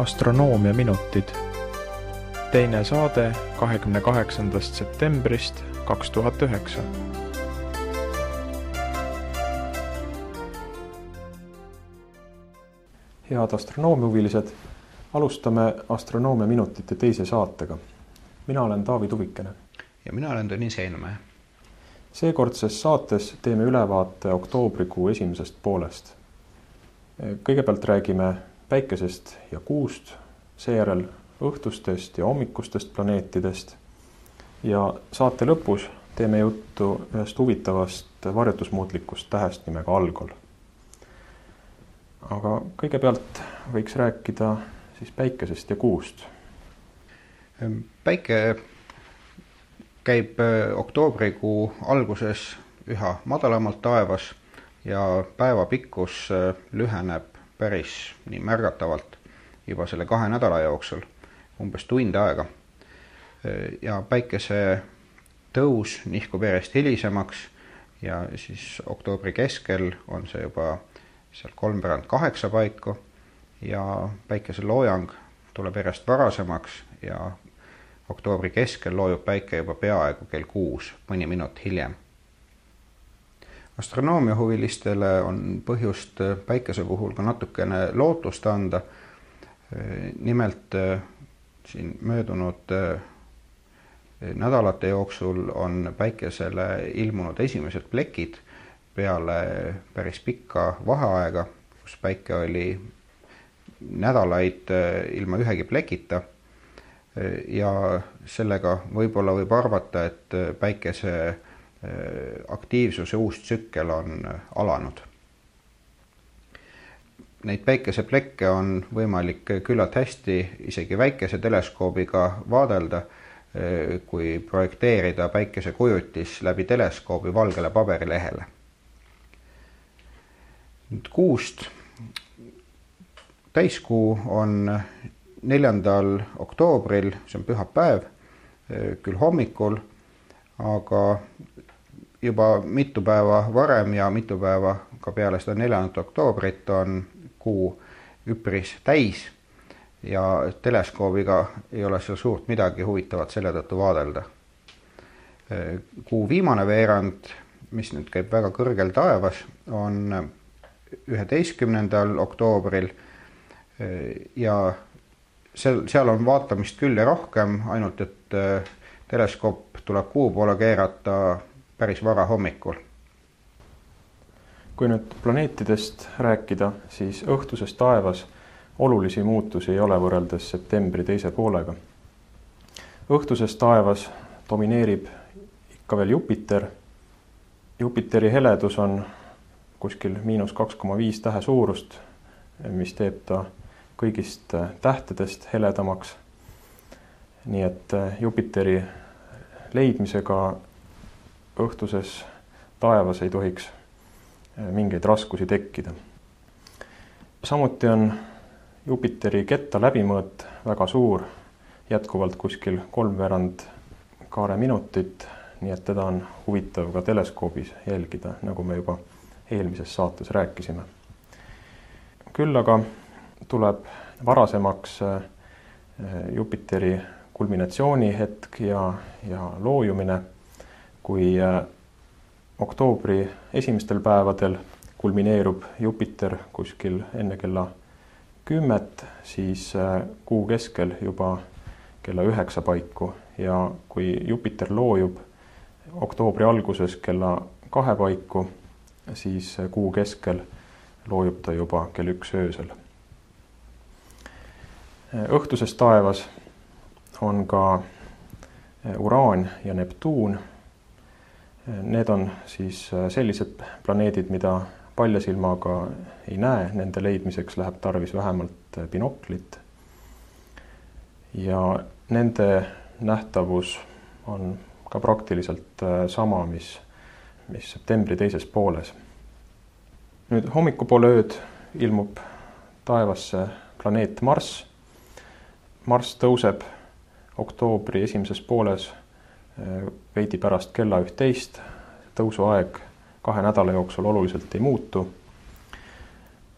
astronoomiaminutid. teine saade kahekümne kaheksandast septembrist kaks tuhat üheksa. head astronoomiahuvilised, alustame astronoomiaminutite teise saatega. mina olen Taavi Tuvikene. ja mina olen Tõnis Heinmäe. seekordses saates teeme ülevaate oktoobrikuu esimesest poolest. kõigepealt räägime päikesest ja kuust, seejärel õhtustest ja hommikustest planeetidest ja saate lõpus teeme juttu ühest huvitavast varjutusmuutlikust tähest nimega Algol. aga kõigepealt võiks rääkida siis päikesest ja kuust. päike käib äh, oktoobrikuu alguses üha madalamalt taevas ja päeva pikkus äh, lüheneb päris nii märgatavalt juba selle kahe nädala jooksul, umbes tund aega. ja päikese tõus nihkub järjest hilisemaks ja siis oktoobri keskel on see juba seal kolmveerand kaheksa paiku ja päikeseloojang tuleb järjest varasemaks ja oktoobri keskel loojub päike juba peaaegu kell kuus, mõni minut hiljem astronoomiahuvilistele on põhjust päikese puhul ka natukene lootust anda. Nimelt siin möödunud nädalate jooksul on päikesele ilmunud esimesed plekid peale päris pikka vaheaega, kus päike oli nädalaid ilma ühegi plekita. ja sellega võib-olla võib arvata, et päikese aktiivsuse uus tsükkel on äh, alanud. Neid päikeseplekke on võimalik küllalt hästi isegi väikese teleskoobiga vaadelda, äh, kui projekteerida päikesekujutis läbi teleskoobi valgele paberilehele. nüüd kuust. täiskuu on neljandal oktoobril, see on pühapäev, küll hommikul, aga juba mitu päeva varem ja mitu päeva ka peale seda neljandat oktoobrit on kuu üpris täis ja teleskoobiga ei ole seal suurt midagi huvitavat selle tõttu vaadelda. kuu viimane veerand, mis nüüd käib väga kõrgel taevas, on üheteistkümnendal oktoobril ja seal, seal on vaatamist küll ja rohkem, ainult et teleskoop tuleb kuu poole keerata päris varahommikul. kui nüüd planeetidest rääkida, siis õhtuses taevas olulisi muutusi ei ole võrreldes septembri teise poolega. õhtuses taevas domineerib ikka veel Jupiter. Jupiteri heledus on kuskil miinus kaks koma viis tähe suurust, mis teeb ta kõigist tähtedest heledamaks. nii et Jupiteri leidmisega õhtuses taevas ei tohiks äh, mingeid raskusi tekkida. samuti on Jupiteri ketta läbimõõt väga suur, jätkuvalt kuskil kolmveerand kaare minutit, nii et teda on huvitav ka teleskoobis jälgida, nagu me juba eelmises saates rääkisime. küll aga tuleb varasemaks äh, Jupiteri kulminatsioonihetk ja, ja loojumine kui äh, oktoobri esimestel päevadel kulmineerub Jupiter kuskil enne kella kümmet, siis äh, kuu keskel juba kella üheksa paiku ja kui Jupiter loojub oktoobri alguses kella kahe paiku, siis äh, kuu keskel loojub ta juba kell üks öösel. õhtuses taevas on ka Uraan ja Neptuun Need on siis äh, sellised planeedid, mida palja silmaga ei näe, nende leidmiseks läheb tarvis vähemalt äh, binoklit. ja nende nähtavus on ka praktiliselt äh, sama, mis, mis septembri teises pooles. nüüd hommikupoole ööd ilmub taevasse planeet Marss. Marss tõuseb oktoobri esimeses pooles veidi pärast kella üht-teist, tõusuaeg kahe nädala jooksul oluliselt ei muutu.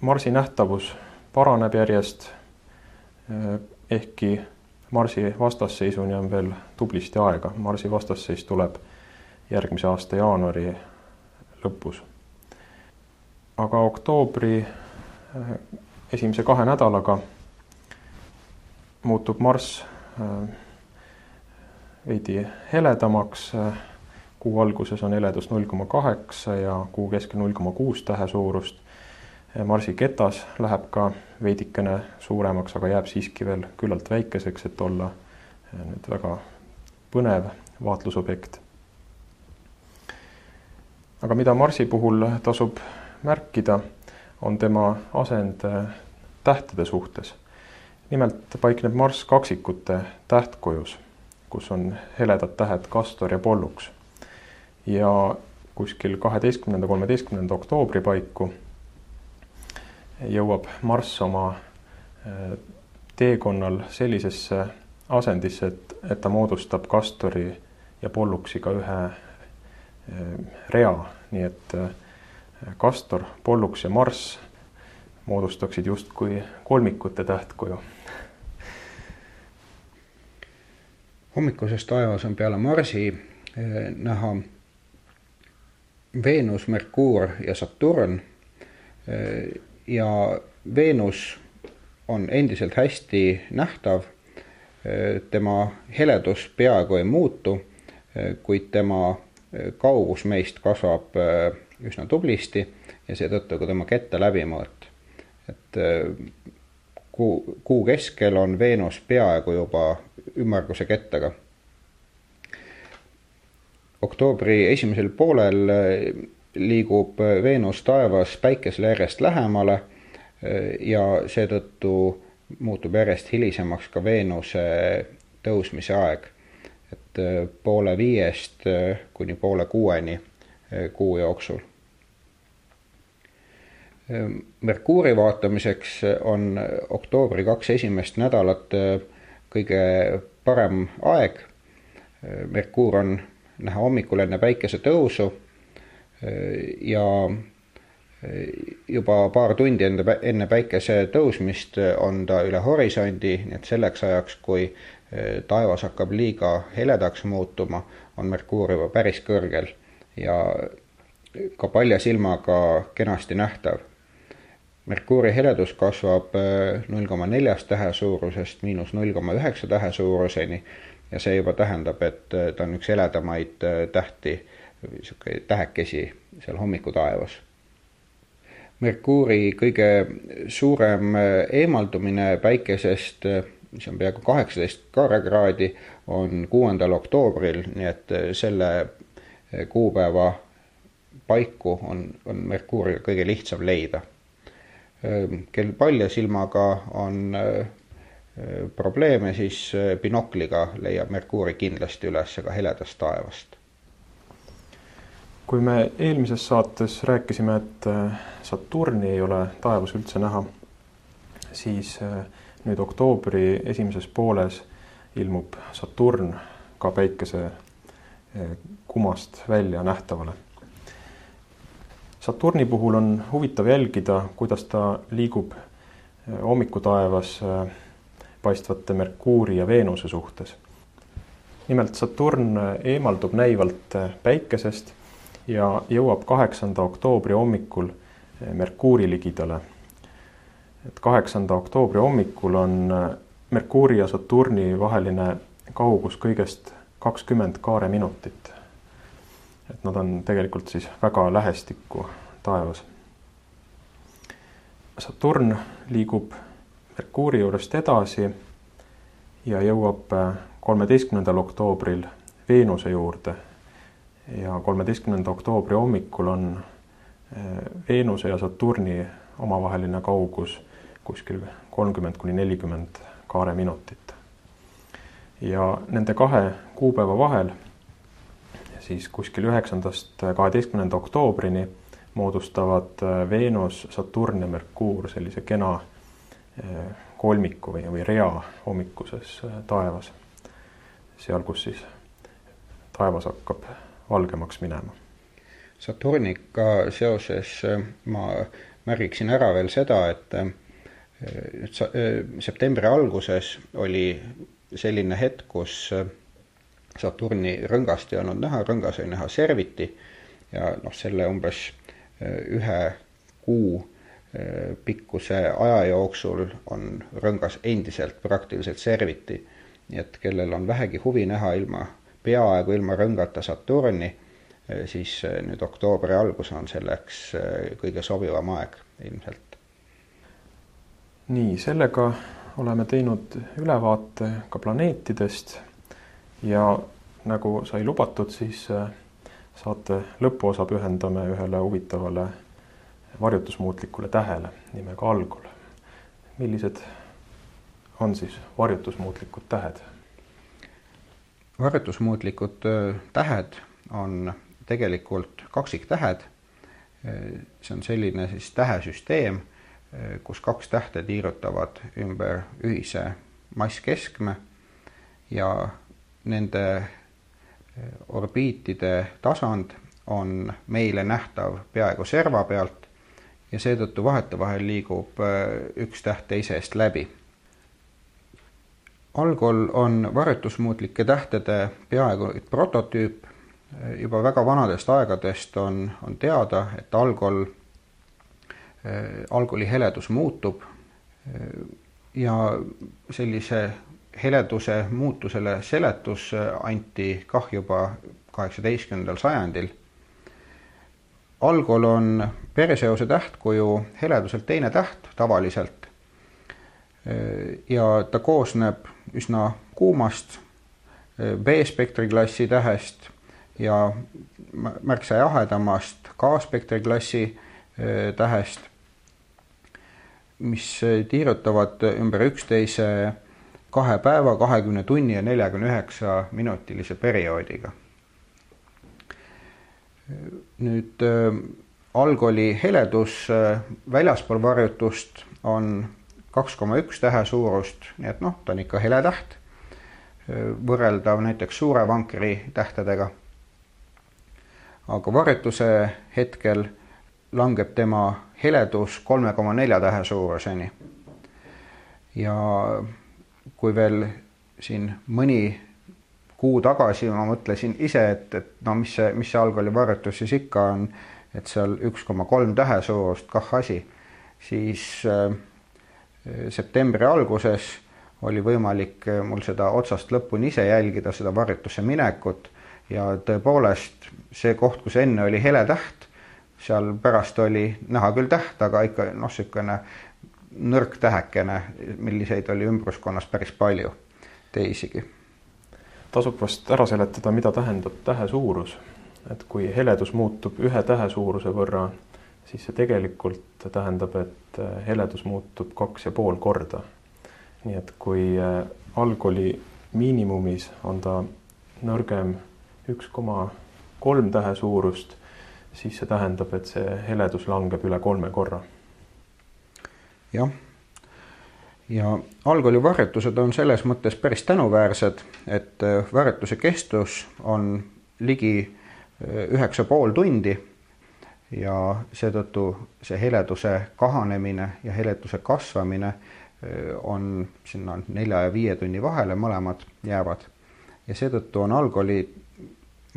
Marsi nähtavus paraneb järjest ehkki Marsi vastasseisuni on veel tublisti aega, Marsi vastasseis tuleb järgmise aasta jaanuari lõpus. aga oktoobri esimese kahe nädalaga muutub Marss veidi heledamaks kuu alguses on heledus null koma kaheksa ja kuu keskel null koma kuus tähe suurust. Marsi ketas läheb ka veidikene suuremaks, aga jääb siiski veel küllalt väikeseks, et olla nüüd väga põnev vaatlusobjekt. aga mida Marsi puhul tasub märkida, on tema asend tähtede suhtes. nimelt paikneb Marss kaksikute tähtkujus, kus on heledad tähed Castor ja Pollux ja kuskil kaheteistkümnenda, kolmeteistkümnenda oktoobri paiku jõuab Marss oma äh, teekonnal sellisesse asendisse, et, et ta moodustab Castori ja Polluxiga ühe äh, rea, nii et äh, Castor, Pollux ja Marss moodustaksid justkui kolmikute tähtkuju. Hommikuses taevas on peale Marsi näha Veenus, Merkuur ja Saturn. ja Veenus on endiselt hästi nähtav. tema heledus peaaegu ei muutu, kuid tema kaugus meist kasvab üsna tublisti ja seetõttu ka tema kette läbimõõt. et kuu, kuu keskel on Veenus peaaegu juba ümmarguse kettaga oktoobri esimesel poolel äh, liigub Veenus taevas Päikesele järjest lähemale äh, ja seetõttu muutub järjest hilisemaks ka Veenuse tõusmise aeg. et poole viiest kuni poole kuueni kuu jooksul. Merkuuri vaatamiseks on oktoobri kaks esimest nädalat kõige parem aeg. Merkuur on näha hommikul enne päikesetõusu ja juba paar tundi enne, enne päikese tõusmist on ta üle horisondi, nii et selleks ajaks, kui taevas hakkab liiga heledaks muutuma, on Merkuur juba päris kõrgel ja ka palja silmaga kenasti nähtav. Merkuuri heledus kasvab null koma neljast tähe suurusest miinus null koma üheksa tähe suuruseni ja see juba tähendab, et äh, ta on üks heledamaid äh, tähti, niisugune tähekesi seal hommikutaevas. Merkuuri kõige suurem äh, eemaldumine päikesest, mis on peaaegu kaheksateist karekraadi, on kuuendal oktoobril, nii et selle kuupäeva paiku on, on Merkuuri kõige lihtsam leida. Kel palja silmaga on probleeme, siis äh, binokliga leiab Merkuuri kindlasti üles ka heledast taevast. kui me eelmises saates rääkisime, et äh, Saturni ei ole taevas üldse näha, siis nüüd oktoobri esimeses pooles ilmub Saturn ka päikese kumast välja nähtavale. Saturni puhul on huvitav jälgida, kuidas ta liigub hommikutaevas paistvate Merkuuri ja Veenuse suhtes. nimelt Saturn eemaldub näivalt Päikesest ja jõuab kaheksanda oktoobri hommikul Merkuuri ligidale. et kaheksanda oktoobri hommikul on Merkuuri ja Saturni vaheline kaugus kõigest kakskümmend kaareminutit. Nad on tegelikult siis väga lähestikku taevas. Saturn liigub Merkuuri juurest edasi ja jõuab äh, kolmeteistkümnendal oktoobril Veenuse juurde. ja kolmeteistkümnenda oktoobri hommikul on äh, Veenuse ja Saturni omavaheline kaugus kuskil kolmkümmend kuni nelikümmend kaareminutit. ja nende kahe kuupäeva vahel siis kuskil üheksandast kaheteistkümnenda oktoobrini moodustavad äh, Veenus, Saturn ja Merkuur sellise kena kolmiku või, või rea hommikuses äh, taevas. seal, kus siis taevas hakkab valgemaks minema. Saturniga seoses äh, ma märgiksin ära veel seda, et äh, septembri alguses oli selline hetk, kus Saturni rõngast ei olnud näha, rõngas oli näha serviti ja noh, selle umbes ühe kuu pikkuse aja jooksul on rõngas endiselt praktiliselt serviti. nii et kellel on vähegi huvi näha ilma, peaaegu ilma rõngata Saturni, siis nüüd oktoobri algus on selleks kõige sobivam aeg ilmselt. nii, sellega oleme teinud ülevaate ka planeetidest ja nagu sai lubatud, siis saate lõpuosa pühendame ühele huvitavale varjutusmuutlikule tähele nimega algol. millised on siis varjutusmuutlikud tähed? varjutusmuutlikud tähed on tegelikult kaksiktähed. see on selline siis tähesüsteem, kus kaks tähte tiirutavad ümber ühise masskeskme ja nende orbiitide tasand on meile nähtav peaaegu serva pealt ja seetõttu vahetevahel liigub äh, üks täht teise eest läbi. algol on varjutusmuutlike tähtede peaaegu prototüüp, juba väga vanadest aegadest on, on teada, et algol, äh, algoli heledus muutub ja sellise heleduse muutusele seletus anti kah juba kaheksateistkümnendal sajandil algol on Perseuse tähtkuju heleduselt teine täht tavaliselt. ja ta koosneb üsna kuumast B-spektri klassi tähest ja märksa jahedamast K-spektri klassi tähest, mis tiirutavad ümber üksteise kahe päeva, kahekümne tunni ja neljakümne üheksa minutilise perioodiga nüüd äh, algoli heledus äh, väljaspool varjutust on kaks koma üks tähe suurust, nii et noh, ta on ikka hele täht, äh, võrreldav näiteks suure vankri tähtedega. aga varjutuse hetkel langeb tema heledus kolme koma nelja tähe suuruseni. ja kui veel siin mõni kuu tagasi ma mõtlesin ise, et, et no mis see, mis see algkoolivarjutus siis ikka on, et seal üks koma kolm tähe suurust kah asi, siis äh, septembri alguses oli võimalik äh, mul seda otsast lõpuni ise jälgida, seda varjutusse minekut ja tõepoolest see koht, kus enne oli hele täht, seal pärast oli näha küll täht, aga ikka noh, niisugune nõrk tähekene, milliseid oli ümbruskonnas päris palju teisigi tasub vast ära seletada, mida tähendab tähe suurus. et kui heledus muutub ühe tähe suuruse võrra, siis see tegelikult tähendab, et heledus muutub kaks ja pool korda. nii et kui äh, algoli miinimumis on ta nõrgem üks koma kolm tähe suurust, siis see tähendab, et see heledus langeb üle kolme korra. Jah ja algkooli varjutused on selles mõttes päris tänuväärsed, et äh, varjutuse kestus on ligi äh, üheksa pool tundi ja seetõttu see heleduse kahanemine ja heleduse kasvamine äh, on sinna nelja ja viie tunni vahele, mõlemad jäävad. ja seetõttu on algkooli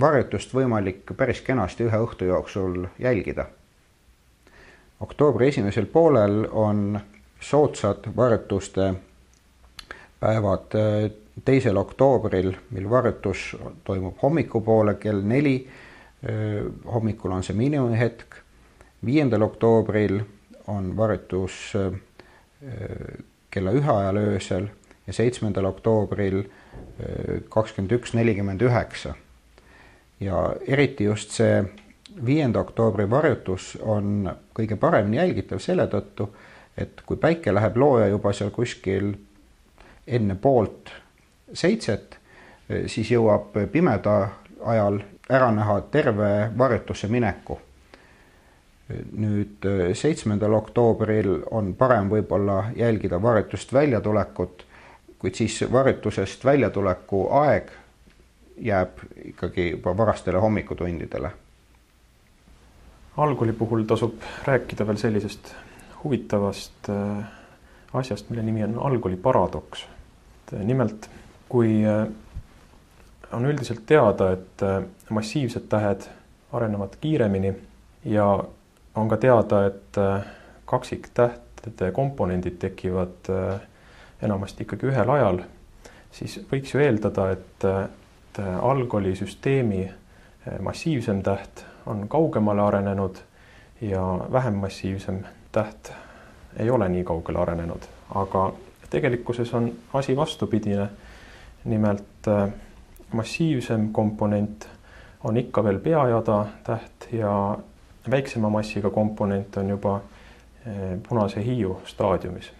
varjutust võimalik päris kenasti ühe õhtu jooksul jälgida. Oktoobri esimesel poolel on soodsad varjutuste päevad teisel oktoobril, mil varjutus toimub hommikupoole kell neli. Hommikul on see miinimumhetk. viiendal oktoobril on varjutus äh, kella ühe ajal öösel ja seitsmendal oktoobril kakskümmend üks, nelikümmend üheksa. ja eriti just see viienda oktoobri varjutus on kõige paremini jälgitav selle tõttu, et kui päike läheb looja juba seal kuskil enne poolt seitset, siis jõuab pimeda ajal ära näha terve varjutusse mineku. nüüd seitsmendal oktoobril on parem võib-olla jälgida varjutust väljatulekut, kuid siis varjutusest väljatuleku aeg jääb ikkagi juba varastele hommikutundidele. Algkooli puhul tasub rääkida veel sellisest huvitavast äh, asjast, mille nimi on algoli paradoks. nimelt, kui on üldiselt teada, et massiivsed tähed arenevad kiiremini ja on ka teada, et kaksiktähtede komponendid tekivad enamasti ikkagi ühel ajal, siis võiks ju eeldada, et, et algoli süsteemi massiivsem täht on kaugemale arenenud ja vähem massiivsem täht ei ole nii kaugele arenenud, aga tegelikkuses on asi vastupidine. nimelt äh, massiivsem komponent on ikka veel peajada täht ja väiksema massiga komponent on juba äh, punase hiiu staadiumis.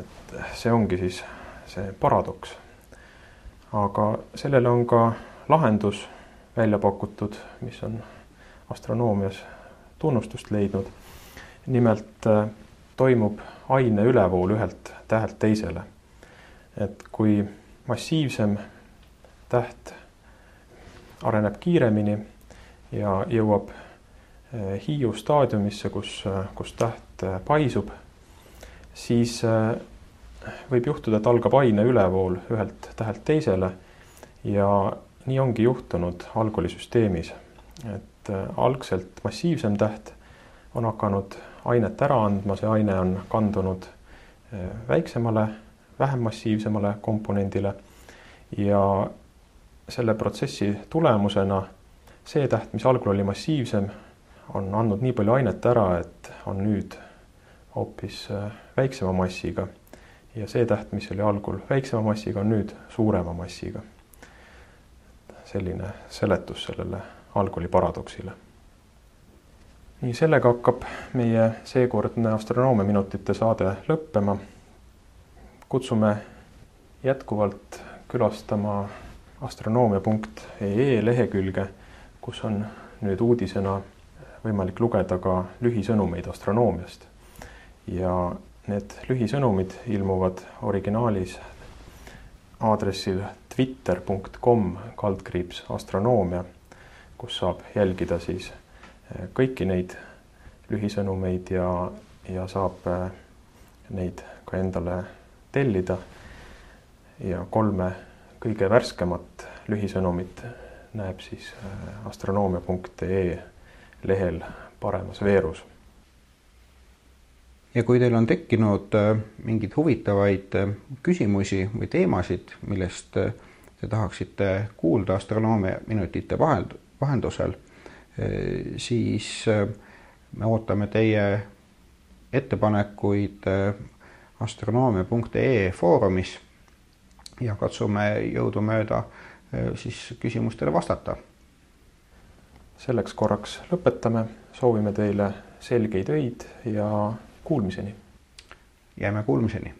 et see ongi siis see paradoks. aga sellele on ka lahendus välja pakutud, mis on astronoomias tunnustust leidnud. nimelt äh, toimub aine ülevool ühelt tähelt teisele. et kui massiivsem täht areneb kiiremini ja jõuab äh, Hiiu staadiumisse, kus, äh, kus täht paisub, siis võib juhtuda, et algab aine ülevool ühelt tähelt teisele ja nii ongi juhtunud algkolisüsteemis, et äh, algselt massiivsem täht on hakanud ainet ära andma, see aine on kandunud äh, väiksemale, vähem massiivsemale komponendile ja selle protsessi tulemusena see täht, mis algul oli massiivsem, on andnud nii palju ainet ära, et on nüüd hoopis äh, väiksema massiga. Ja see täht, mis oli algul väiksema massiga, on nüüd suurema massiga selline seletus sellele algkooli paradoksile. nii, sellega hakkab meie seekordne astronoomiaminutite saade lõppema. kutsume jätkuvalt külastama astronoomia.ee lehekülge, kus on nüüd uudisena võimalik lugeda ka lühisõnumeid astronoomiast. ja need lühisõnumid ilmuvad originaalis aadressil twitter.com kaldkriips astronoomia, kus saab jälgida siis eh, kõiki neid lühisõnumeid ja, ja saab eh, neid ka endale tellida. ja kolme kõige värskemat lühisõnumit näeb siis eh, astronoomia.ee lehel paremas veerus ja kui teil on tekkinud mingeid huvitavaid küsimusi või teemasid, millest te tahaksite kuulda astronoomia minutite vahel, vahendusel, siis me ootame teie ettepanekuid astronoomia.ee foorumis ja katsume jõudumööda siis küsimustele vastata. selleks korraks lõpetame, soovime teile selgeid öid ja Kuulmiseni. jääme kuulmiseni